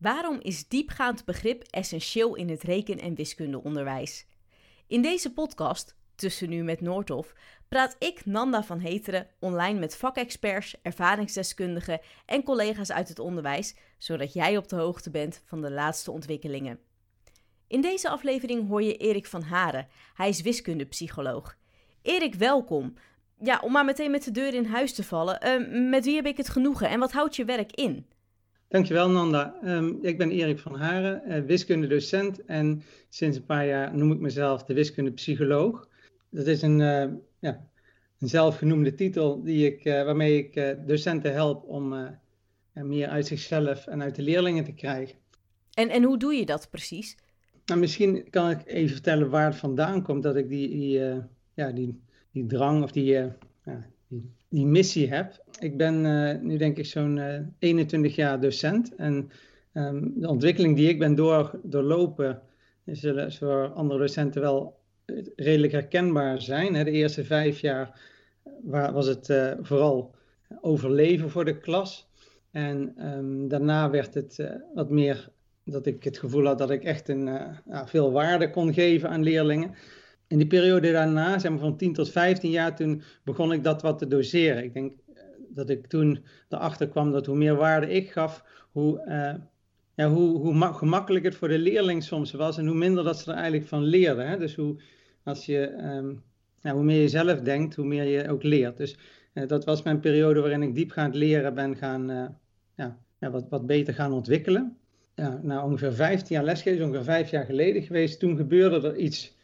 Waarom is diepgaand begrip essentieel in het reken- en wiskundeonderwijs? In deze podcast, Tussen Nu met Noordhof, praat ik, Nanda van Heteren, online met vakexperts, ervaringsdeskundigen en collega's uit het onderwijs, zodat jij op de hoogte bent van de laatste ontwikkelingen. In deze aflevering hoor je Erik van Haren. Hij is wiskundepsycholoog. Erik, welkom. Ja, om maar meteen met de deur in huis te vallen, uh, met wie heb ik het genoegen en wat houdt je werk in? Dankjewel Nanda. Um, ik ben Erik van Haren, uh, wiskundedocent en sinds een paar jaar noem ik mezelf de wiskundepsycholoog. Dat is een, uh, ja, een zelfgenoemde titel die ik, uh, waarmee ik docenten help om meer uit zichzelf en uit de leerlingen te krijgen. En, en hoe doe je dat precies? Nou, misschien kan ik even vertellen waar het vandaan komt dat ik die, die, ja, die, die drang of die, ja, die die missie heb. Ik ben uh, nu denk ik zo'n uh, eh, 21 jaar docent en um, de ontwikkeling die ik ben door, doorlopen, zullen voor andere docenten wel redelijk herkenbaar zijn. De eerste vijf jaar waar, was het vooral overleven voor de klas. En um, daarna werd het wat meer dat ik het gevoel had dat ik echt een, veel waarde kon geven aan leerlingen in die periode daarna, zeg maar van 10 tot 15 jaar, toen begon ik dat wat te doseren. Ik denk eh, dat ik toen erachter kwam dat hoe meer waarde ik gaf, hoe, uh, ja, hoe, hoe het voor de leerling soms was en hoe minder dat ze er eigenlijk van leerden. Hè? Dus hoe, als je, ja, hoe meer je zelf denkt, hoe meer je ook leert. Dus uh, dat was mijn periode waarin ik diepgaand leren ben gaan, uh, ja, ja, wat, wat beter gaan ontwikkelen. Ja, na ongeveer 15 jaar lesgeven, ongeveer vijf jaar geleden geweest, toen gebeurde er iets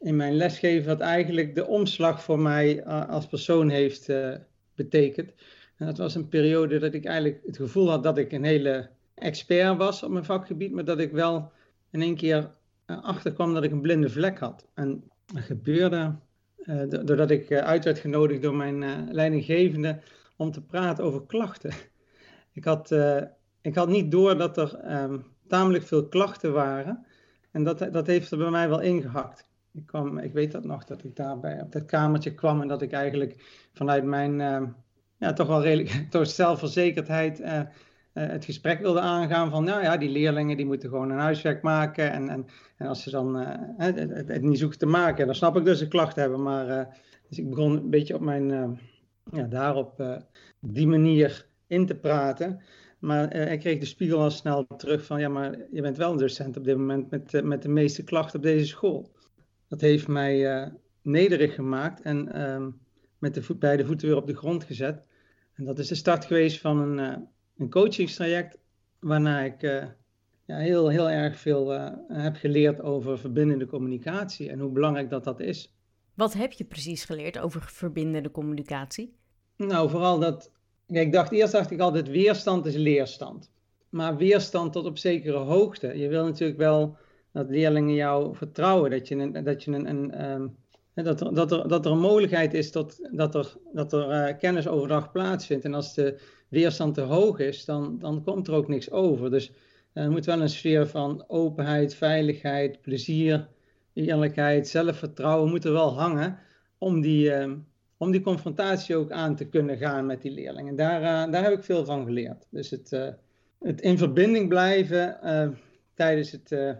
in mijn lesgeven wat eigenlijk de omslag voor mij uh, als persoon heeft uh, betekend. En dat was een periode dat ik eigenlijk het gevoel had dat ik een hele expert was op mijn vakgebied, maar dat ik wel in één keer uh, achterkwam dat ik een blinde vlek had. En dat gebeurde doordat ik uit werd genodigd door mijn leidinggevende om te praten over klachten. Ik had, ik had niet door dat er um, tamelijk veel klachten waren. En dat, dat heeft er bij mij wel ingehakt. Ik, ik weet dat nog, dat ik daarbij op dat kamertje kwam en dat ik eigenlijk vanuit mijn uh, ja, toch wel toch zelfverzekerdheid uh, uh, het gesprek wilde aangaan van, nou ja, die leerlingen die moeten gewoon een huiswerk maken en, en, en als ze dan het, het, het, niet zoeken te maken, dan snap ik dus ze klachten hebben, maar dus ik begon een beetje op mijn, ja, daarop die manier in te praten. Maar ik kreeg de spiegel al snel terug van, ja, maar je bent wel een docent op dit moment met, met de meeste klachten op deze school dat heeft mij uh, nederig gemaakt en um, met de voet, beide voeten weer op de grond gezet. En dat is de start geweest van een, uh, een coachingstraject, waarna ik uh, ja, heel, heel erg veel heb geleerd over verbindende communicatie en hoe belangrijk dat dat is. Wat heb je precies geleerd over verbindende communicatie? Nou, vooral dat. Ik dacht eerst dacht ik altijd weerstand is leerstand. Maar weerstand tot op zekere hoogte. Je wil natuurlijk wel dat leerlingen jou vertrouwen, dat, je een, dat, je een, een um, dat, er, dat, er, dat er een mogelijkheid is tot, dat er, dat er uh, kennisoverdracht plaatsvindt. En als de weerstand te hoog is, dan, dan komt er ook niks over. Dus uh, er moet wel een sfeer van openheid, veiligheid, plezier, eerlijkheid, zelfvertrouwen moet er wel hangen om die, uh, om die confrontatie ook aan te kunnen gaan met die leerlingen. Daar, uh, daar heb ik veel van geleerd. Dus het, het in verbinding blijven tijdens het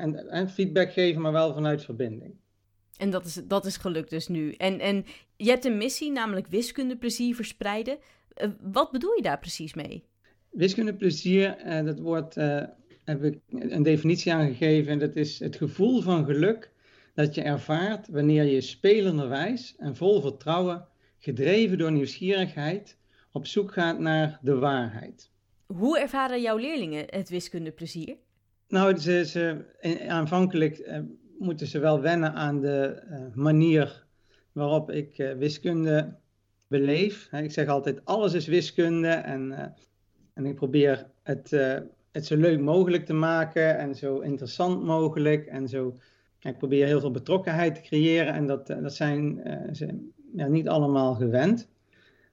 en, en feedback geven, maar wel vanuit verbinding. En dat is, dat is gelukt dus nu. En, en je hebt een missie, namelijk wiskundeplezier verspreiden. Uh, wat bedoel je daar precies mee? Wiskundeplezier, uh, dat wordt, uh, heb ik een definitie aangegeven. En dat is het gevoel van geluk dat je ervaart wanneer je spelenderwijs en vol vertrouwen, gedreven door nieuwsgierigheid, op zoek gaat naar de waarheid. Hoe ervaren jouw leerlingen het wiskundeplezier? Nou, ze, aanvankelijk uh, moeten ze wel wennen aan de uh, manier waarop ik uh, wiskunde beleef. ik zeg altijd, alles is wiskunde en, en ik probeer het, het zo leuk mogelijk te maken en zo interessant mogelijk en zo... Ik probeer heel veel betrokkenheid te creëren en dat, dat zijn ze ja, niet allemaal gewend.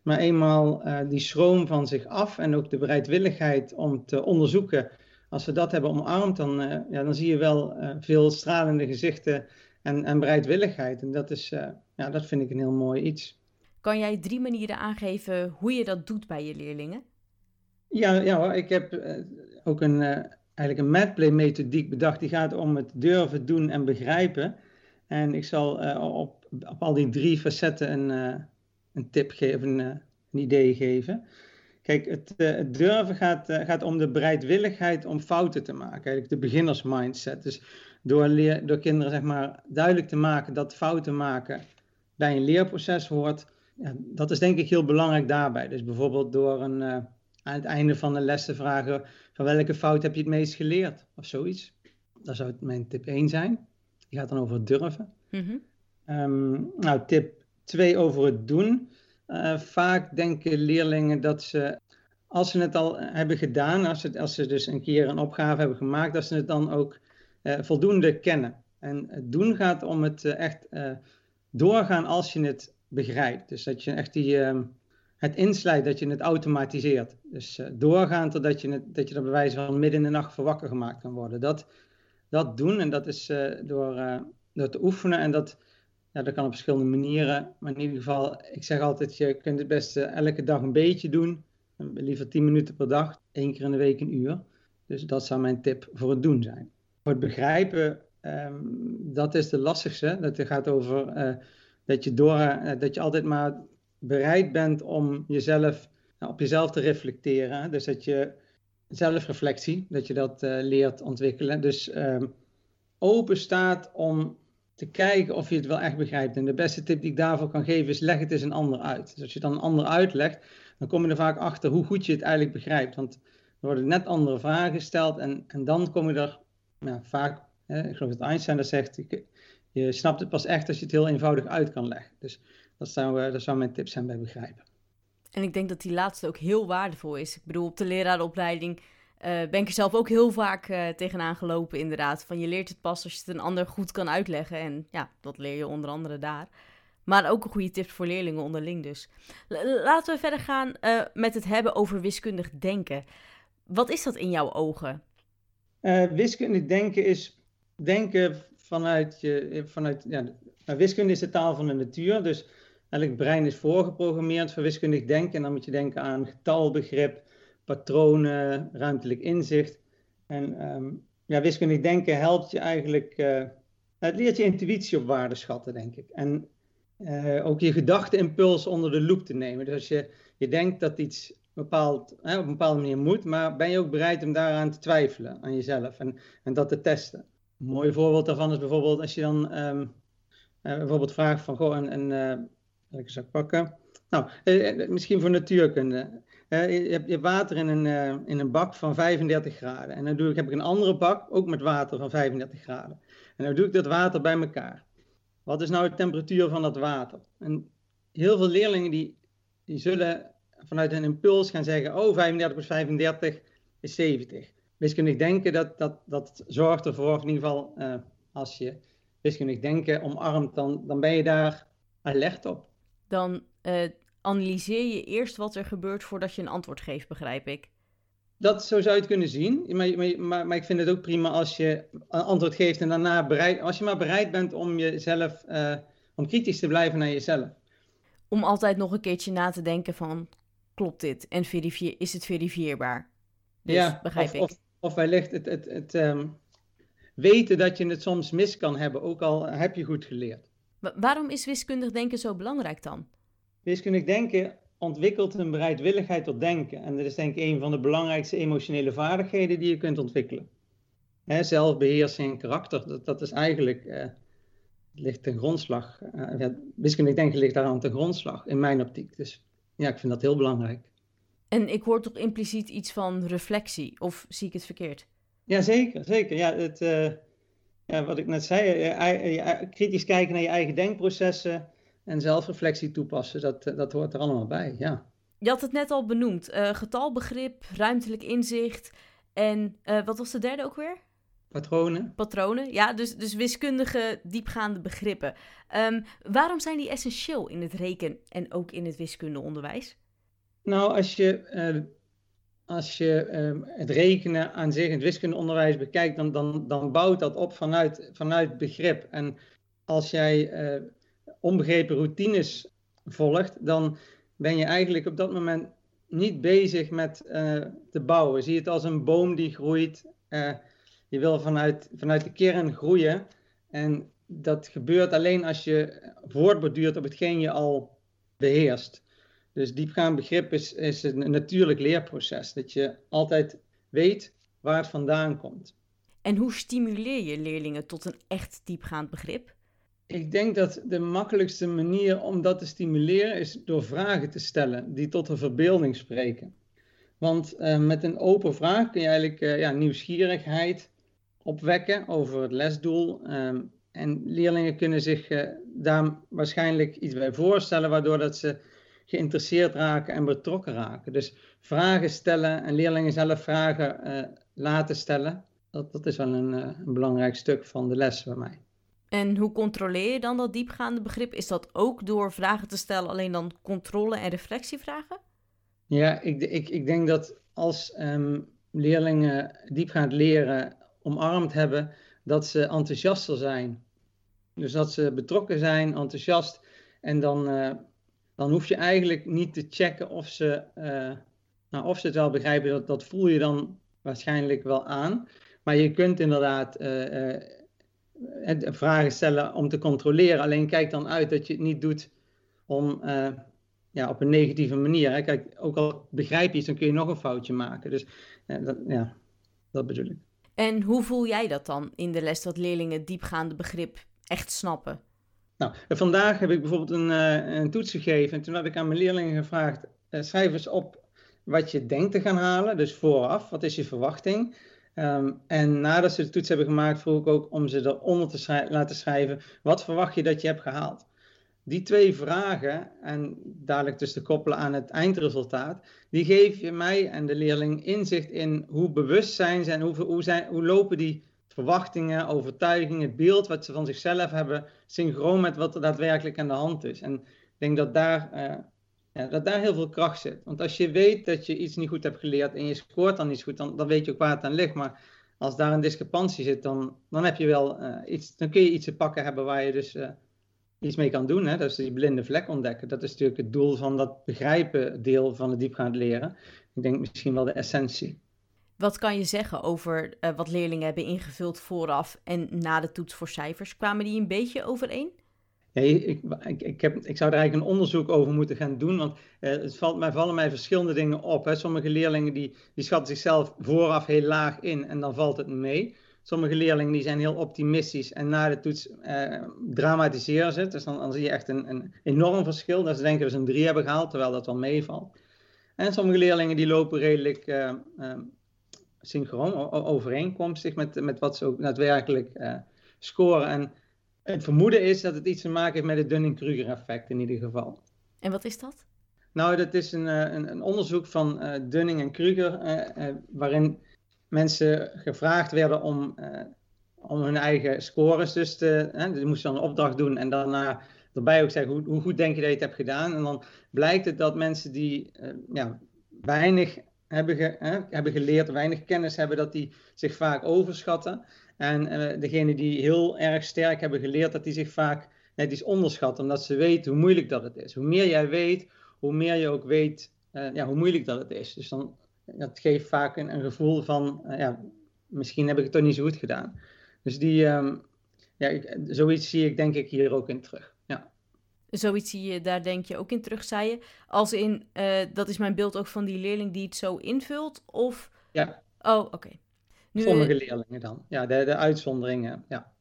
Maar eenmaal die schroom van zich af en ook de bereidwilligheid om te onderzoeken als we dat hebben omarmd, dan, uh, ja, dan zie je wel uh, veel stralende gezichten en, en bereidwilligheid. En dat, is, uh, ja, dat vind ik een heel mooi iets. Kan jij drie manieren aangeven hoe je dat doet bij je leerlingen? Ja, ja ik heb ook een, eigenlijk een madplay methodiek bedacht. Die gaat om het durven, doen en begrijpen. En ik zal uh, op, op al die drie facetten een, uh, een tip geven, een, een idee geven. Kijk, het, het durven gaat, gaat om de bereidwilligheid om fouten te maken. Eigenlijk de beginnersmindset. Dus door, leer, door kinderen zeg maar, duidelijk te maken dat fouten maken bij een leerproces hoort. Ja, dat is denk ik heel belangrijk daarbij. Dus bijvoorbeeld door een, uh, aan het einde van de les te vragen van welke fout heb je het meest geleerd of zoiets. Dat zou mijn tip 1 zijn. Die gaat dan over het durven. Mm um, nou, tip 2 over het doen. Uh, vaak denken leerlingen dat ze, als ze het al hebben gedaan, als ze, als ze dus een keer een opgave hebben gemaakt, dat ze het dan ook uh, voldoende kennen. En het doen gaat om het uh, echt doorgaan als je het begrijpt. Dus dat je echt die, uh, het inslijt, dat je het automatiseert. Dus doorgaan totdat je, het, dat je er bij wijze van midden in de nacht voor wakker gemaakt kan worden. Dat, dat doen en dat is door, door te oefenen en dat, ja, dat kan op verschillende manieren. Maar in ieder geval, ik zeg altijd, je kunt het beste elke dag een beetje doen. Liever 10 minuten per dag, één keer in de week een uur. Dus dat zou mijn tip voor het doen zijn. Voor het begrijpen Um, dat is de lastigste. Dat gaat over uh, dat, je door, uh, dat je altijd maar bereid bent om jezelf, uh, op jezelf te reflecteren. Dus dat je zelfreflectie, dat je dat leert ontwikkelen. Dus um, open staat om te kijken of je het wel echt begrijpt. En de beste tip die ik daarvoor kan geven is leg het eens een ander uit. Dus als je dan een ander uitlegt, dan kom je er vaak achter hoe goed je het eigenlijk begrijpt. Want er worden net andere vragen gesteld en, en dan kom je er nou, vaak ik geloof dat Einstein dat zegt, je, snapt het pas echt als je het heel eenvoudig uit kan leggen. Dus dat zou, uh, dat zou mijn tip zijn bij begrijpen. En ik denk dat die laatste ook heel waardevol is. Ik bedoel, op de lerarenopleiding uh, ben ik er zelf ook heel vaak uh, tegenaan gelopen, inderdaad. Van je leert het pas als je het een ander goed kan uitleggen. En ja, dat leer je onder andere daar. Maar ook een goede tip voor leerlingen onderling dus. Laten we verder gaan uh, met het hebben over wiskundig denken. Wat is dat in jouw ogen? wiskundig denken is denken vanuit je, vanuit, ja, nou, wiskunde is de taal van de natuur, dus elk brein is voorgeprogrammeerd voor wiskundig denken. En dan moet je denken aan getalbegrip, patronen, ruimtelijk inzicht. En um, ja, wiskundig denken helpt je eigenlijk, uh, het leert je intuïtie op waarde schatten, denk ik. En uh, ook je gedachteimpuls onder de loep te nemen. Dus als je, je denkt dat iets bepaald, hè, op een bepaalde manier moet, maar ben je ook bereid om daaraan te twijfelen, aan jezelf en, en dat te testen. Een mooi voorbeeld daarvan is bijvoorbeeld als je dan um, uh, bijvoorbeeld vraagt van, goh, een, een welke zou ik pakken? Nou, misschien voor natuurkunde. Je hebt, water in een, in een bak van 35 graden. En dan doe ik, heb ik een andere bak, ook met water van 35 graden. En dan doe ik dat water bij elkaar. Wat is nou de temperatuur van dat water? En heel veel leerlingen die, die zullen vanuit een impuls gaan zeggen, oh, 35 plus 35 is 70 wiskundig denken, dat, dat, dat zorgt ervoor, in ieder geval uh, als je wiskundig denken omarmt, dan, dan ben je daar alert op. Dan uh, analyseer je eerst wat er gebeurt voordat je een antwoord geeft, begrijp ik. Dat zo zou je het kunnen zien, maar, maar, maar, ik vind het ook prima als je een antwoord geeft en daarna bereid, als je maar bereid bent om jezelf, uh, om kritisch te blijven naar jezelf. Om altijd nog een keertje na te denken van, klopt dit en is het verifieerbaar? Dus, ja, begrijp of, ik. Of, of wellicht het, het, het um, weten dat je het soms mis kan hebben, ook al heb je goed geleerd. Waarom is wiskundig denken zo belangrijk dan? Wiskundig denken ontwikkelt een bereidwilligheid tot denken. En dat is denk ik een van de belangrijkste emotionele vaardigheden die je kunt ontwikkelen. Hè, zelfbeheersing en karakter, dat, dat is eigenlijk, uh, ligt ten grondslag. Uh, ja, wiskundig denken ligt daaraan ten grondslag, in mijn optiek. Dus ja, ik vind dat heel belangrijk. En ik hoor toch impliciet iets van reflectie, of zie ik het verkeerd? Ja, zeker, zeker. Ja, het, uh, ja, wat ik net zei, kritisch kijken naar je eigen denkprocessen en zelfreflectie toepassen, dat, dat hoort er allemaal bij, ja. Je had het net al benoemd, uh, getalbegrip, ruimtelijk inzicht en uh, wat was de derde ook weer? Patronen. Patronen, ja, dus, dus wiskundige diepgaande begrippen. Um, waarom zijn die essentieel in het reken- en ook in het wiskundeonderwijs? Nou, als je, uh, als je uh, het rekenen aan zich in het wiskundeonderwijs bekijkt, dan, dan, dan bouwt dat op vanuit, vanuit begrip. En als jij uh, onbegrepen routines volgt, dan ben je eigenlijk op dat moment niet bezig met uh, te bouwen. Zie het als een boom die groeit. Uh, je wil vanuit, vanuit de kern groeien. En dat gebeurt alleen als je voortborduurt op hetgeen je al beheerst. Dus diepgaand begrip is, is een natuurlijk leerproces. Dat je altijd weet waar het vandaan komt. En hoe stimuleer je leerlingen tot een echt diepgaand begrip? Ik denk dat de makkelijkste manier om dat te stimuleren is door vragen te stellen die tot de verbeelding spreken. Want uh, met een open vraag kun je eigenlijk uh, ja, nieuwsgierigheid opwekken over het lesdoel. Um, en leerlingen kunnen zich uh, daar waarschijnlijk iets bij voorstellen, waardoor dat ze geïnteresseerd raken en betrokken raken. Dus vragen stellen en leerlingen zelf vragen laten stellen, dat, dat is wel een, een belangrijk stuk van de les bij mij. En hoe controleer je dan dat diepgaande begrip? Is dat ook door vragen te stellen, alleen dan controle- en reflectievragen? Ja, ik, ik, ik denk dat als um, leerlingen diepgaand leren omarmd hebben, dat ze enthousiaster zijn. Dus dat ze betrokken zijn, enthousiast. En dan, uh, dan hoef je eigenlijk niet te checken of ze, uh, nou, of ze het wel begrijpen. Dat, dat voel je dan waarschijnlijk wel aan. Maar je kunt inderdaad uh, vragen stellen om te controleren. Alleen kijk dan uit dat je het niet doet om, uh, ja, op een negatieve manier. Hè. Kijk, ook al begrijp je iets, dan kun je nog een foutje maken. Dus uh, dat, ja, dat bedoel ik. En hoe voel jij dat dan in de les, dat leerlingen diepgaande begrip echt snappen? Nou, vandaag heb ik bijvoorbeeld een, uh, een toets gegeven. En toen had ik aan mijn leerlingen gevraagd: schrijf eens op wat je denkt te gaan halen. Dus vooraf, wat is je verwachting? Um, en nadat ze de toets hebben gemaakt, vroeg ik ook om ze eronder te laten schrijven: wat verwacht je dat je hebt gehaald? Die twee vragen, en dadelijk dus te koppelen aan het eindresultaat, die geven mij en de leerling inzicht in hoe bewust zijn ze en hoe, hoe, zijn, hoe lopen die verwachtingen, overtuigingen, het beeld wat ze van zichzelf hebben, synchroon met wat er daadwerkelijk aan de hand is. En ik denk dat daar uh, dat daar heel veel kracht zit. Want als je weet dat je iets niet goed hebt geleerd en je scoort dan niet goed, dan, dan weet je ook waar het aan ligt. Maar als daar een discrepantie zit, dan, dan heb je wel uh, iets, dan kun je iets te pakken hebben waar je dus uh, iets mee kan doen. Hè? Dat is die blinde vlek ontdekken. Dat is natuurlijk het doel van dat begrijpen deel van het diepgaand leren. Ik denk misschien wel de essentie. Wat kan je zeggen over uh, wat leerlingen hebben ingevuld vooraf en na de toets voor cijfers? Kwamen die een beetje overeen? Ja, ik, ik, ik, heb, ik zou er eigenlijk een onderzoek over moeten gaan doen, want eh, het valt, mij vallen mij verschillende dingen op. Hè. Sommige leerlingen die, die schatten zichzelf vooraf heel laag in en dan valt het mee. Sommige leerlingen die zijn heel optimistisch en na de toets eh, dramatiseren ze het. Dus dan, dan, zie je echt een, een enorm verschil. Dat ze denken dat ze een 3 hebben gehaald, terwijl dat wel meevalt. En sommige leerlingen die lopen redelijk uh, uh, synchroon, overeenkomstig met, met wat ze ook daadwerkelijk uh, scoren. En het vermoeden is dat het iets te maken heeft met het Dunning-Kruger effect in ieder geval. En wat is dat? Nou, dat is een, eh, een, een onderzoek van uh, Dunning en Kruger, uh, uh, waarin mensen gevraagd werden om, om hun eigen scores dus te... Hè, moesten dan een opdracht doen en daarna erbij ook zeggen hoe, hoe, goed denk je dat je het hebt gedaan. En dan blijkt het dat mensen die ja, weinig hebben, ge, hebben geleerd, weinig kennis hebben, dat die zich vaak overschatten. En uh, degene die heel erg sterk hebben geleerd, dat die zich vaak net iets onderschatten, omdat ze weten hoe moeilijk dat het is. Hoe meer jij weet, hoe meer je ook weet uh, ja, hoe moeilijk dat het is. Dus dan, dat geeft vaak een, een gevoel van, uh, ja, misschien heb ik het toch niet zo goed gedaan. Dus die, um, ja, ik, zoiets zie ik denk ik hier ook in terug. Ja. Zoiets zie je, daar denk je ook in terug, zei je. Als in, dat is mijn beeld ook van die leerling die het zo invult, of... Ja. Oh, oké. Okay. Nu, Sommige leerlingen dan. Ja, de, de uitzonderingen, ja.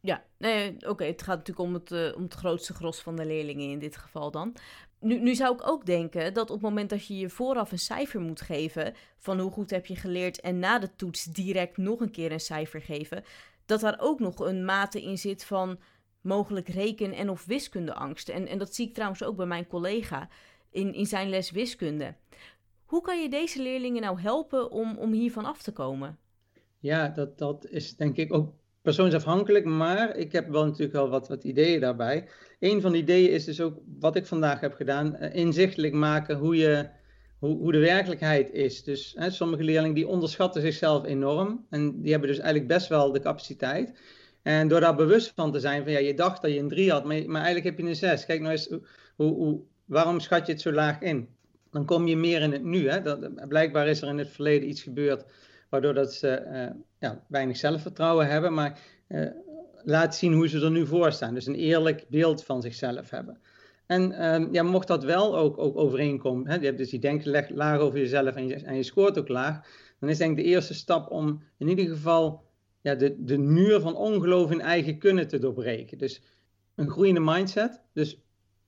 Ja, nee, oké. Okay, het gaat natuurlijk om het, uh, om het grootste gros van de leerlingen in dit geval dan. Nu, nu zou ik ook denken dat op het moment dat je je vooraf een cijfer moet geven van hoe goed heb je geleerd en na de toets direct nog een keer een cijfer geven, dat daar ook nog een mate in zit van mogelijk reken- en of wiskundeangst. En, en dat zie ik trouwens ook bij mijn collega in, in zijn les wiskunde. Hoe kan je deze leerlingen nou helpen om, om hiervan af te komen? Ja, dat, dat is denk ik ook persoonsafhankelijk, maar ik heb wel natuurlijk wel wat, wat ideeën daarbij. Een van de ideeën is dus ook wat ik vandaag heb gedaan, uh, inzichtelijk maken hoe, je, hoe, hoe de werkelijkheid is. Dus hè, sommige leerlingen die onderschatten zichzelf enorm en die hebben dus eigenlijk best wel de capaciteit. En door daar bewust van te zijn van ja, je dacht dat je een 3 had, maar, maar eigenlijk heb je een 6. Kijk nou eens, hoe, hoe, waarom schat je het zo laag in? dan kom je meer in het nu. Hè? Dat, blijkbaar is er in het verleden iets gebeurd waardoor dat ze uh, ja, weinig zelfvertrouwen hebben, maar uh, laat zien hoe ze er nu voor staan. Dus een eerlijk beeld van zichzelf hebben. En uh, ja, mocht dat wel ook, ook overeenkomen, hè? je hebt dus die denken laag over jezelf en je, en je scoort ook laag, dan is denk ik de eerste stap om in ieder geval ja, de, de muur van ongeloof in eigen kunnen te doorbreken. Dus een groeiende mindset, dus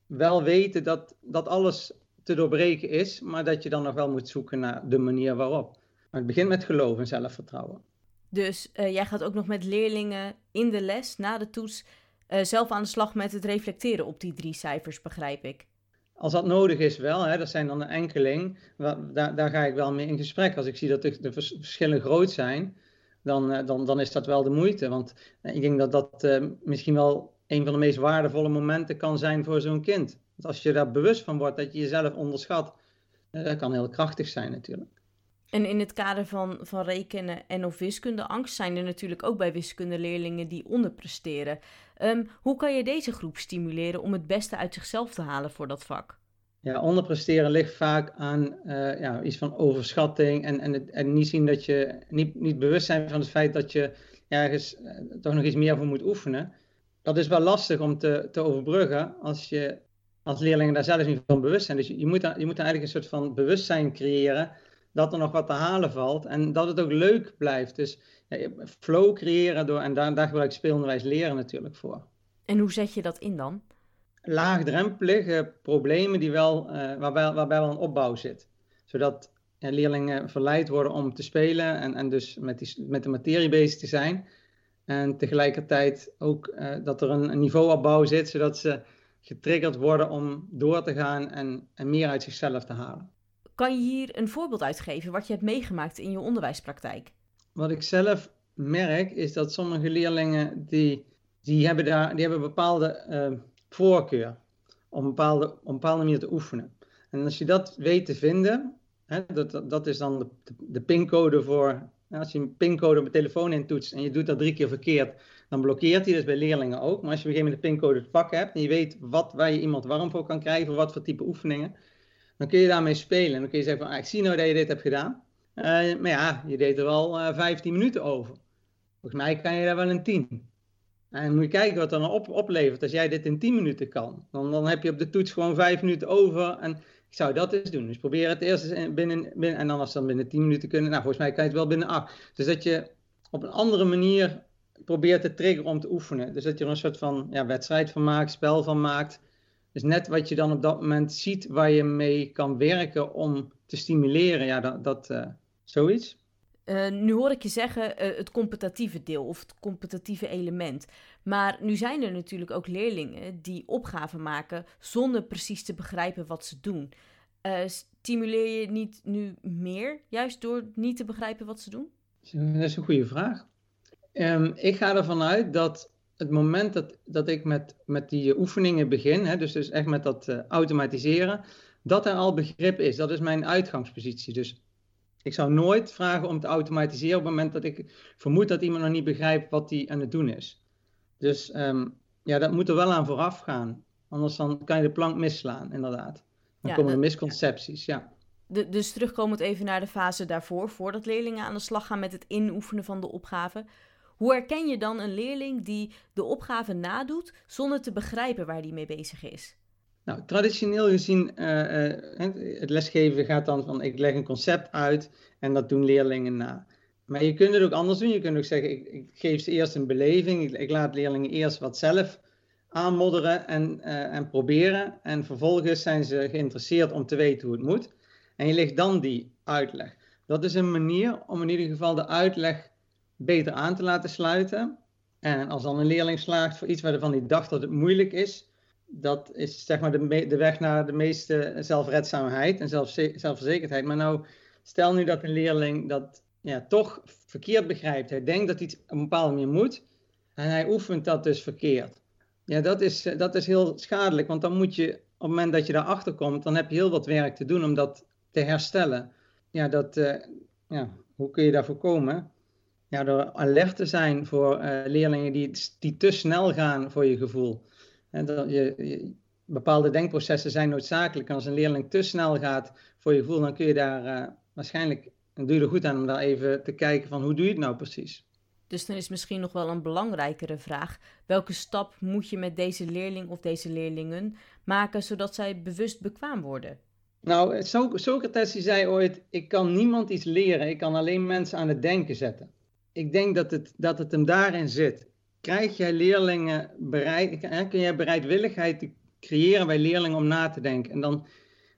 wel weten dat, dat alles te doorbreken is, maar dat je dan nog wel moet zoeken naar de manier waarop. Maar het begint met geloof en zelfvertrouwen. Dus uh, jij gaat ook nog met leerlingen in de les, na de toets, uh, zelf aan de slag met het reflecteren op die drie cijfers, begrijp ik. Als dat nodig is wel, hè, dat zijn dan een enkeling, daar, daar ga ik wel mee in gesprek. Als ik zie dat de, de verschillen groot zijn, dan, uh, dan, dan is dat wel de moeite. Want ik denk dat dat misschien wel een van de meest waardevolle momenten kan zijn voor zo'n kind. Want als je daar bewust van wordt dat je jezelf onderschat, dat kan heel krachtig zijn natuurlijk. En in het kader van, van rekenen en of wiskundeangst zijn er natuurlijk ook bij wiskundeleerlingen die onderpresteren. Um, hoe kan je deze groep stimuleren om het beste uit zichzelf te halen voor dat vak? Ja, onderpresteren ligt vaak aan uh, ja, iets van overschatting en, en, het, en niet zien dat je niet, niet bewust zijn van het feit dat je ergens uh, toch nog iets meer voor moet oefenen. Dat is wel lastig om te, te overbruggen als je als leerlingen daar zelf niet van bewust zijn. Dus je, je, moet, je moet eigenlijk een soort van bewustzijn creëren dat er nog wat te halen valt en dat het ook leuk blijft. Dus ja, flow creëren door, en daar, daar gebruik ik speelonderwijs leren natuurlijk voor. En hoe zet je dat in dan? Laagdrempelige problemen die wel, uh, waarbij, waarbij wel een opbouw zit. Zodat ja, leerlingen verleid worden om te spelen en, en dus met, die, met de materie bezig te zijn. En tegelijkertijd ook uh, dat er een, een niveauopbouw zit, zodat ze getriggerd worden om door te gaan en, en meer uit zichzelf te halen. Kan je hier een voorbeeld uitgeven wat je hebt meegemaakt in je onderwijspraktijk? Wat ik zelf merk is dat sommige leerlingen die, die hebben, daar, die hebben een bepaalde uh, voorkeur om een bepaalde, op een bepaalde manier te oefenen. En als je dat weet te vinden, hè, dat, dat is dan de, de pincode voor. Als je een pincode op je telefoon intoetst en je doet dat drie keer verkeerd, dan blokkeert hij. dus bij leerlingen ook. Maar als je op een gegeven moment de pincode te pakken hebt en je weet wat, waar je iemand warm voor kan krijgen, wat voor type oefeningen, dan kun je daarmee spelen. En dan kun je zeggen van, ah, ik zie nou dat je dit hebt gedaan. Uh, maar ja, je deed er wel uh, eh, 15 minuten over. Volgens mij kan je daar wel een 10. En moet je kijken wat dan op, oplevert als jij dit in 10 minuten kan. Dan, dan heb je op de toets gewoon 5 minuten over. En ik zou dat eens doen. Dus probeer het eerst binnen, binnen en dan als dan binnen 10 minuten kunnen. Nou, volgens mij kan je het wel binnen 8. Dus dat je op een andere manier probeert te triggeren om te oefenen. Dus dat je er een soort van ja, wedstrijd van maakt, spel van maakt. Dus net wat je dan op dat moment ziet waar je mee kan werken om te stimuleren, ja, dat, dat uh, zoiets. Uh, nu hoor ik je zeggen uh, het competitieve deel of het competitieve element. Maar nu zijn er natuurlijk ook leerlingen die opgaven maken zonder precies te begrijpen wat ze doen. stimuleer je niet nu meer, juist door niet te begrijpen wat ze doen? Dat is een goede vraag. Um, ik ga ervan uit dat het moment dat, dat ik met, met die oefeningen begin, hè, dus, dus echt met dat uh, automatiseren, dat er al begrip is. Dat is mijn uitgangspositie. Dus ik zou nooit vragen om te automatiseren op het moment dat ik vermoed dat iemand nog niet begrijpt wat hij aan het doen is. Dus um, ja, dat moet er wel aan vooraf gaan. Anders dan kan je de plank misslaan, inderdaad. Dan komen er misconcepties, ja. De, dus terugkomend even naar de fase daarvoor, voordat leerlingen aan de slag gaan met het inoefenen van de opgave. Hoe herken je dan een leerling die de opgave nadoet zonder te begrijpen waar die mee bezig is? Nou, traditioneel gezien, uh, uh, het lesgeven gaat dan van ik leg een concept uit en dat doen leerlingen na. Maar je kunt het ook anders doen. Je kunt ook zeggen, ik, ik geef ze eerst een beleving. Ik, laat leerlingen eerst wat zelf aanmodderen en, uh, en proberen. En vervolgens zijn ze geïnteresseerd om te weten hoe het moet. En je legt dan die uitleg. Dat is een manier om in ieder geval de uitleg beter aan te laten sluiten. En als dan een leerling slaagt voor iets waarvan hij dacht dat het moeilijk is, dat is zeg maar de, de weg naar de meeste zelfredzaamheid en zelf, zelfverzekerdheid. Maar nou, stel nu dat een leerling dat ja, toch verkeerd begrijpt. Hij denkt dat iets op een bepaalde manier moet en hij oefent dat dus verkeerd. Ja, dat is, dat is heel schadelijk, want dan moet je op het moment dat je daarachter komt, dan heb je heel wat werk te doen om dat te herstellen. Ja, dat, uh, ja hoe kun je daar voorkomen? Ja, door alert te zijn voor uh, leerlingen die, die te snel gaan voor je gevoel. En dat je, je, bepaalde denkprocessen zijn noodzakelijk. En als een leerling te snel gaat voor je gevoel, dan kun je daar uh, waarschijnlijk, dan doe je er goed aan om daar even te kijken van hoe doe je het nou precies. Dus dan is misschien nog wel een belangrijkere vraag. Welke stap moet je met deze leerling of deze leerlingen maken zodat zij bewust bekwaam worden? Nou, Socrates zei ooit: Ik kan niemand iets leren, ik kan alleen mensen aan het denken zetten. Ik denk dat het, dat het hem daarin zit. Krijg jij leerlingen bereid, kun jij bereidwilligheid creëren bij leerlingen om na te denken? En dan,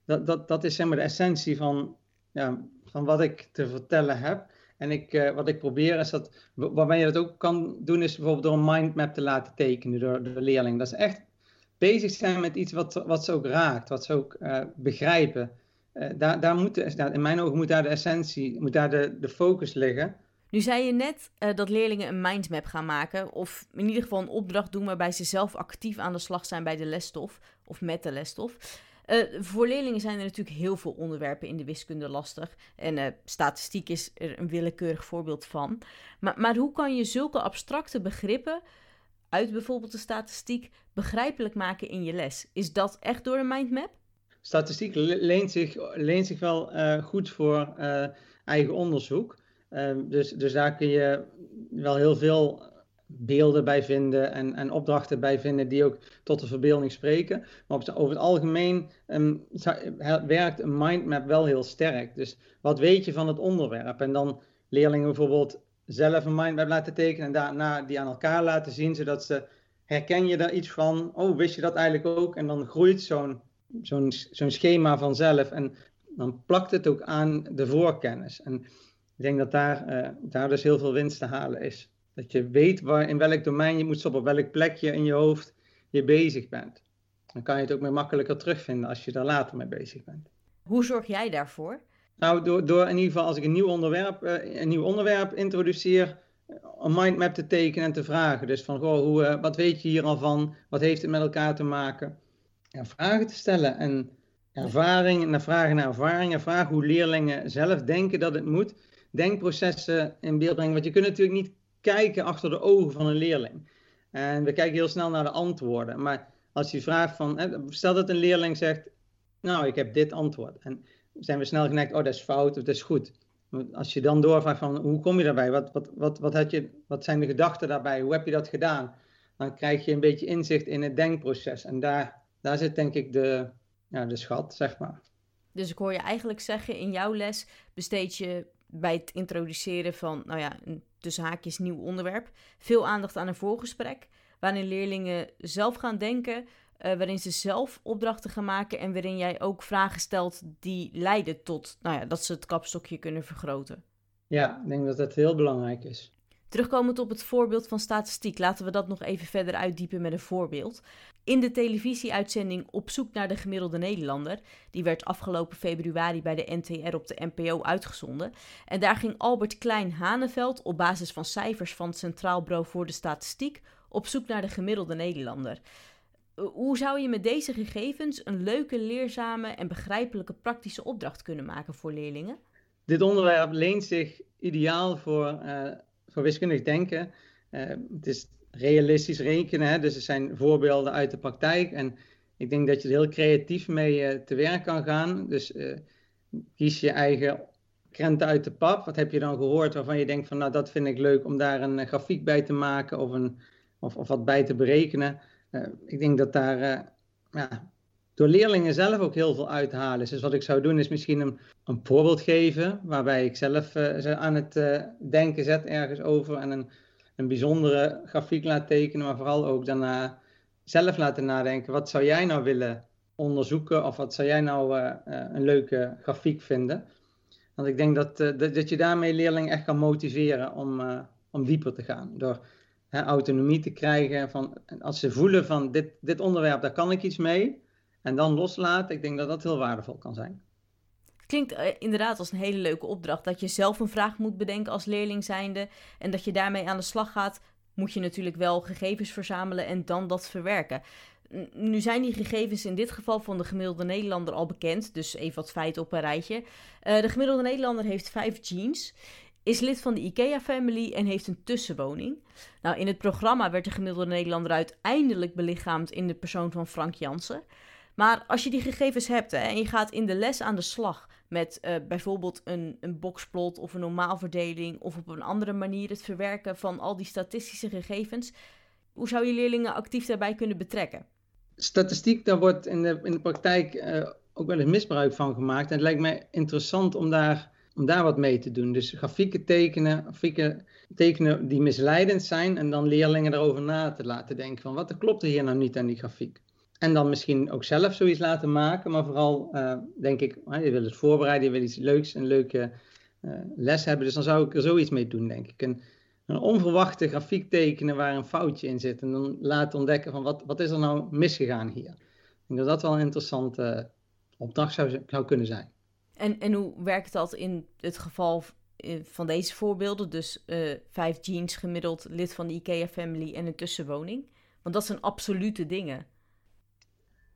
dat, dat, dat is zeg maar de essentie van, ja, van wat ik te vertellen heb. En ik, uh, wat ik probeer is dat, waarbij je dat ook kan doen, is bijvoorbeeld door een mindmap te laten tekenen door de leerling. Dat is echt bezig zijn met iets wat, wat ze ook raakt, wat ze ook uh, begrijpen. Uh, daar, daar moet, in mijn ogen moet daar de essentie, moet daar de, de focus liggen. Nu zei je net uh, dat leerlingen een mindmap gaan maken, of in ieder geval een opdracht doen waarbij ze zelf actief aan de slag zijn bij de lesstof of met de lesstof. Uh, voor leerlingen zijn er natuurlijk heel veel onderwerpen in de wiskunde lastig. En uh, statistiek is er een willekeurig voorbeeld van. Maar, maar hoe kan je zulke abstracte begrippen uit bijvoorbeeld de statistiek begrijpelijk maken in je les? Is dat echt door een mindmap? Statistiek leent zich, leent zich wel goed voor eigen onderzoek. Ehm, dus, dus daar kun je wel heel veel beelden bij vinden en, en opdrachten bij vinden die ook tot de verbeelding spreken. Maar over het algemeen um, werkt een mindmap wel heel sterk. Dus wat weet je van het onderwerp? En dan leerlingen bijvoorbeeld zelf een mindmap laten tekenen en daarna die aan elkaar laten zien, zodat ze herken je daar iets van? Oh, wist je dat eigenlijk ook? En dan groeit zo'n schema vanzelf en dan plakt het ook aan de voorkennis. En ik denk dat daar, uh, daar dus heel veel winst te halen is. Dat je weet waar, in welk domein je moet stoppen, op welk plekje in je hoofd je bezig bent. Dan kan je het ook meer makkelijker terugvinden als je daar later mee bezig bent. Hoe zorg jij daarvoor? Nou, door, door in ieder geval als ik een nieuw onderwerp, uh, een nieuw onderwerp introduceer, eh, een mindmap te tekenen en te vragen. Dus van, goh, hoe, uh, wat weet je hier al van? Wat heeft het met elkaar te maken? Ja, vragen te stellen en ervaring, naar vragen naar ervaringen, vragen hoe leerlingen zelf denken dat het moet. Denkprocessen in beeld brengen, want je kunt natuurlijk niet kijken achter de ogen van een leerling. En we kijken heel snel naar de antwoorden. Maar als je vraagt van, stel dat een leerling zegt, nou, ik heb dit antwoord. En zijn we snel geneigd, oh, dat is fout of dat is goed. Als je dan doorvraagt van, hoe kom je daarbij? Wat, wat, wat, wat, had je, wat zijn de gedachten daarbij? Hoe heb je dat gedaan? Dan krijg je een beetje inzicht in het denkproces. En daar, daar zit denk ik de, ja, de schat, zeg maar. Dus ik hoor je eigenlijk zeggen, in jouw les besteed je bij het introduceren van, nou ja, een tussen haakjes nieuw onderwerp. Veel aandacht aan een voorgesprek, waarin leerlingen zelf gaan denken, uh, waarin ze zelf opdrachten gaan maken en waarin jij ook vragen stelt die leiden tot nou ja, dat ze het kapstokje kunnen vergroten. Ja, ik denk dat dat heel belangrijk is. Terugkomend op het voorbeeld van statistiek, laten we dat nog even verder uitdiepen met een voorbeeld. In de televisieuitzending Op zoek naar de gemiddelde Nederlander, die werd afgelopen februari bij de NTR op de NPO uitgezonden. En daar ging Albert Klein Haneveld op basis van cijfers van het Centraal Bureau voor de Statistiek op zoek naar de gemiddelde Nederlander. Eh, hoe zou je met deze gegevens een leuke, leerzame en begrijpelijke praktische opdracht kunnen maken voor leerlingen? Dit onderwerp leent zich ideaal voor, uh, voor wiskundig denken. Uh, het is realistisch rekenen. Hè? Dus er zijn voorbeelden uit de praktijk. En ik denk dat je er heel creatief mee uh, te werk kan gaan. Dus uh, kies je eigen krenten uit de pap. Wat heb je dan gehoord waarvan je denkt van nou dat vind ik leuk om daar een grafiek bij te maken of, een, of, of wat bij te berekenen. Ik denk dat daar ja, door leerlingen zelf ook heel veel uithalen. Dus wat ik zou doen is misschien een, een voorbeeld geven waarbij ik zelf ze aan het denken zet ergens over en een een bijzondere grafiek laat tekenen, maar vooral ook daarna zelf laten nadenken. Wat zou jij nou willen onderzoeken of wat zou jij nou uh, uh, een leuke grafiek vinden? Want ik denk dat, uh, dat, dat, je daarmee leerlingen echt kan motiveren om, om dieper te gaan. Door hè, autonomie te krijgen. Van, als ze voelen van dit, dit onderwerp, daar kan ik iets mee. En dan loslaten, ik denk dat dat heel waardevol kan zijn klinkt uh, inderdaad als een hele leuke opdracht. Dat je zelf een vraag moet bedenken als leerling zijnde. En dat je daarmee aan de slag gaat. Moet je natuurlijk wel gegevens verzamelen en dan dat verwerken. Nu zijn die gegevens in dit geval van de gemiddelde Nederlander al bekend. Dus even wat feiten op een rijtje. Uh, de gemiddelde Nederlander heeft vijf genes. is lid van de IKEA-family en heeft een tussenwoning. Nou, in het programma werd de gemiddelde Nederlander uiteindelijk belichaamd in de persoon van Frank Jansen. Maar als je die gegevens hebt hè, en je gaat in de les aan de slag met uh, bijvoorbeeld een, een boxplot of een normaalverdeling of op een andere manier het verwerken van al die statistische gegevens, hoe zou je leerlingen actief daarbij kunnen betrekken? Statistiek, daar wordt in de, in de praktijk uh, ook wel eens misbruik van gemaakt. En het lijkt mij interessant om daar, om daar wat mee te doen. Dus grafieken tekenen, grafieken tekenen die misleidend zijn en dan leerlingen erover na te laten denken van wat klopt er hier nou niet aan die grafiek. En dan misschien ook zelf zoiets laten maken, maar vooral uh, denk ik, je wil het voorbereiden, je wil iets leuks, een leuke uh, les hebben. Dus dan zou ik er zoiets mee doen, denk ik. Een, een onverwachte grafiek tekenen waar een foutje in zit. En dan laten ontdekken van wat, wat is er nou misgegaan hier. Ik denk dat dat wel een interessante opdracht zou, zou kunnen zijn. En, en hoe werkt dat in het geval van deze voorbeelden? Dus vijf jeans gemiddeld, lid van de IKEA-family en een tussenwoning. Want dat zijn absolute dingen.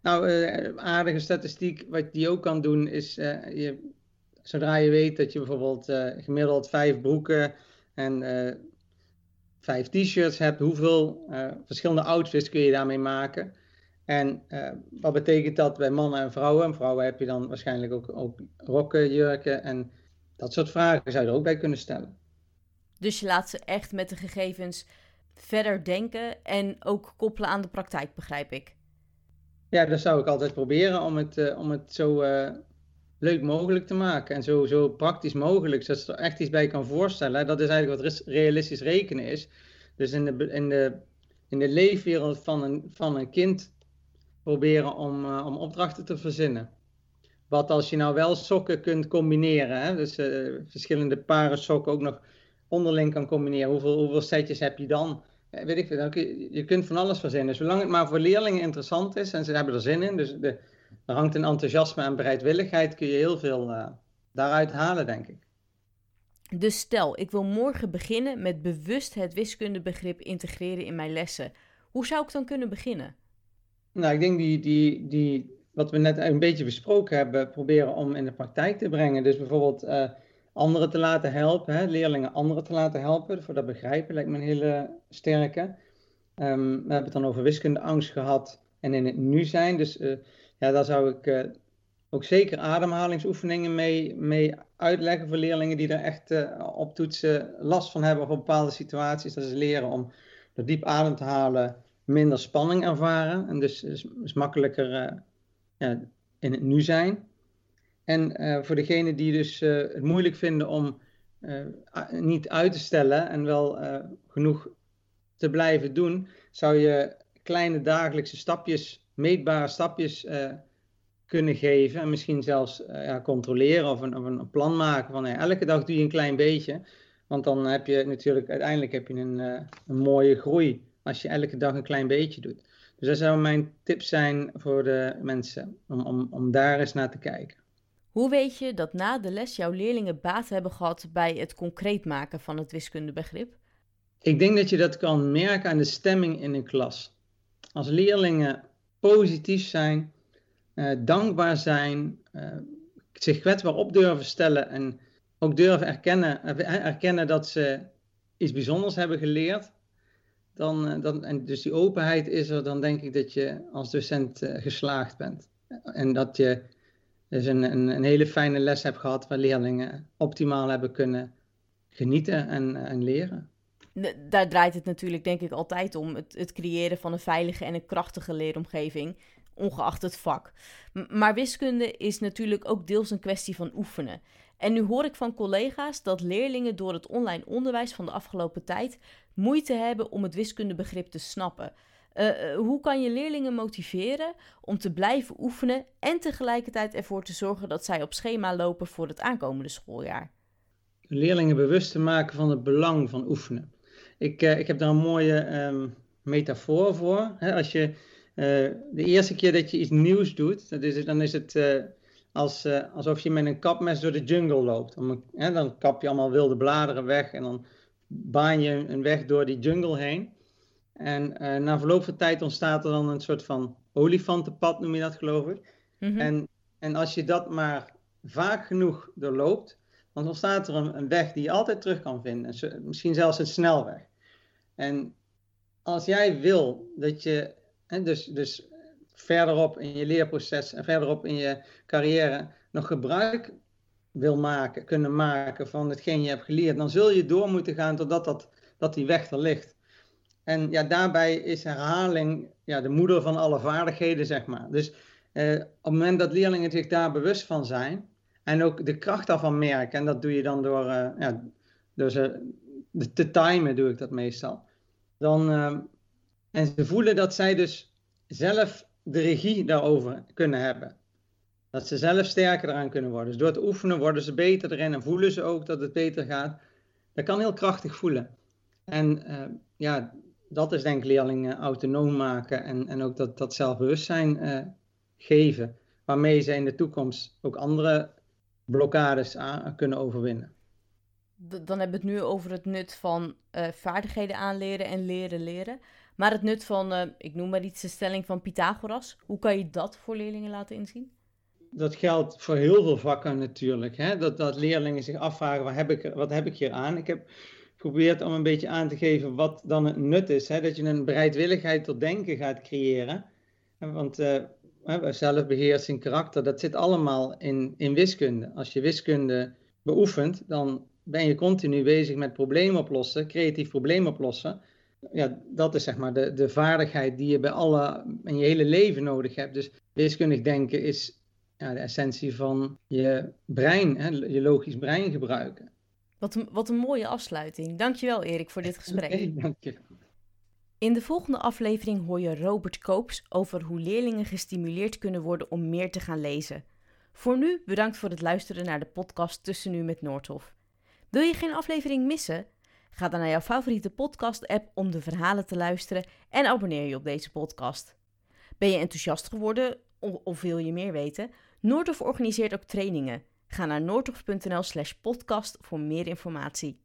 Nou, uh, aardige statistiek, wat die ook kan doen, is uh, je, zodra je weet dat je bijvoorbeeld uh, gemiddeld vijf broeken en vijf t-shirts hebt, hoeveel verschillende outfits kun je daarmee maken? En wat betekent dat bij mannen en vrouwen? En vrouwen heb je dan waarschijnlijk ook, ook rokken, jurken en dat soort vragen zou je er ook bij kunnen stellen. Dus je laat ze echt met de gegevens verder denken en ook koppelen aan de praktijk, begrijp ik. Ja, dat zou ik altijd proberen om het, uh, om het zo uh, leuk mogelijk te maken en zo, zo praktisch mogelijk, zodat ze er echt iets bij kan voorstellen. Dat is eigenlijk wat realistisch rekenen is. Dus in de, in de, in de leefwereld van een, van een kind proberen om, uh, om opdrachten te verzinnen. Wat als je nou wel sokken kunt combineren, hè? dus verschillende paren sokken ook nog onderling kan combineren, hoeveel, hoeveel setjes heb je dan? Weet ik veel, je kunt van alles verzinnen. Zolang het maar voor leerlingen interessant is en ze hebben er zin in, dus de, er hangt een enthousiasme en bereidwilligheid, kun je heel veel uh, daaruit halen, denk ik. Dus stel, ik wil morgen beginnen met bewust het wiskundebegrip integreren in mijn lessen. Hoe zou ik dan kunnen beginnen? Nou, ik denk die, die, die, wat we net een beetje besproken hebben, proberen om in de praktijk te brengen. Dus bijvoorbeeld uh, anderen te laten helpen, hè, leerlingen anderen te laten helpen. Voor dat begrijpen lijkt me een hele sterke. Um, we hebben het dan over wiskundeangst gehad en in het nu zijn. Dus uh, ja, daar zou ik uh, ook zeker ademhalingsoefeningen mee, mee uitleggen voor leerlingen die er echt uh, op toetsen last van hebben of bepaalde situaties. Dat ze leren om door diep adem te halen minder spanning ervaren en dus, dus, dus makkelijker ja, in het nu zijn. En uh, voor degenen die dus uh, het moeilijk vinden om uh, niet uit te stellen en wel genoeg te blijven doen, zou je kleine dagelijkse stapjes, meetbare stapjes kunnen geven. En misschien zelfs ja, controleren of een, een, plan maken van elke dag doe je een klein beetje. Want dan heb je natuurlijk uiteindelijk heb je een, een mooie groei als je elke dag een klein beetje doet. Dus dat zou mijn tip zijn voor de mensen, om, om daar eens naar te kijken. Hoe weet je dat na de les jouw leerlingen baat hebben gehad bij het concreet maken van het wiskundebegrip? Ik denk dat je dat kan merken aan de stemming in een klas. Als leerlingen positief zijn, eh, dankbaar zijn, eh, zich kwetsbaar op durven stellen en ook durven erkennen, eh, erkennen dat ze iets bijzonders hebben geleerd, dan, eh, dan, en dus die openheid is er, dan denk ik dat je als docent uh, geslaagd bent. En dat je dus een, een, een, hele fijne les heb gehad waar leerlingen optimaal hebben kunnen genieten en, en leren. Daar draait het natuurlijk denk ik altijd om. Het, het creëren van een veilige en een krachtige leeromgeving, ongeacht het vak. Maar wiskunde is natuurlijk ook deels een kwestie van oefenen. En nu hoor ik van collega's dat leerlingen door het online onderwijs van de afgelopen tijd moeite hebben om het wiskundebegrip te snappen. Uh, hoe kan je leerlingen motiveren om te blijven oefenen en tegelijkertijd ervoor te zorgen dat zij op schema lopen voor het aankomende schooljaar? Leerlingen bewust te maken van het belang van oefenen. Ik, uh, ik heb daar een mooie um, metafoor voor. Als je de eerste keer dat je iets nieuws doet, is, dan is het als, alsof je met een kapmes door de jungle loopt. Dan kap je allemaal wilde bladeren weg en dan baan je een weg door die jungle heen. En uh, na verloop van tijd ontstaat er dan een soort van olifantenpad, noem je dat geloof ik. Mm -hmm. en, en als je dat maar vaak genoeg doorloopt, dan ontstaat er een, een weg die je altijd terug kan vinden. Misschien zelfs een snelweg. En als jij wil dat je, hè, dus, dus verderop in je leerproces en verderop in je carrière nog gebruik wil maken, kunnen maken van hetgeen je hebt geleerd, dan zul je door moeten gaan totdat dat, dat die weg er ligt. En ja, daarbij is herhaling ja, de moeder van alle vaardigheden, zeg maar. Dus eh, op het moment dat leerlingen zich daar bewust van zijn en ook de kracht daarvan merken, en dat doe je dan door, uh, ja, door ze te timen, doe ik dat meestal. Dan, uh, en ze voelen dat zij dus zelf de regie daarover kunnen hebben. Dat ze zelf sterker eraan kunnen worden. Dus door te oefenen worden ze beter erin en voelen ze ook dat het beter gaat. Dat kan heel krachtig voelen. En uh, ja, dat is denk ik leerlingen autonoom maken en, en ook dat, dat zelfbewustzijn uh, geven. Waarmee ze in de toekomst ook andere blokkades aan, kunnen overwinnen. Dan hebben we het nu over het nut van uh, vaardigheden aanleren en leren leren. Maar het nut van, uh, ik noem maar iets, de stelling van Pythagoras. Hoe kan je dat voor leerlingen laten inzien? Dat geldt voor heel veel vakken natuurlijk. Hè? Dat, dat leerlingen zich afvragen, wat heb, ik, wat heb ik hier aan? Ik heb geprobeerd om een beetje aan te geven wat dan het nut is. Hè? Dat je een bereidwilligheid tot denken gaat creëren. Want uh, zelfbeheersing, karakter, dat zit allemaal in, in wiskunde. Als je wiskunde beoefent, dan ben je continu bezig met problemen oplossen, creatief probleem oplossen ja, dat is zeg maar de, de vaardigheid die je bij alle, in je hele leven nodig hebt. Dus wiskundig denken is ja, de essentie van je brein, hè, je logisch brein gebruiken. Wat een, wat een mooie afsluiting. Dankjewel Erik voor dit gesprek. Okay, dank je. In de volgende aflevering hoor je Robert Koops over hoe leerlingen gestimuleerd kunnen worden om meer te gaan lezen. Voor nu bedankt voor het luisteren naar de podcast Tussen Nu met Noordhof. Wil je geen aflevering missen? Ga dan naar jouw favoriete podcast-app om de verhalen te luisteren en abonneer je op deze podcast. Ben je enthousiast geworden of wil je meer weten? Noordhof organiseert ook trainingen. Ga naar noordhof.nl/slash podcast voor meer informatie.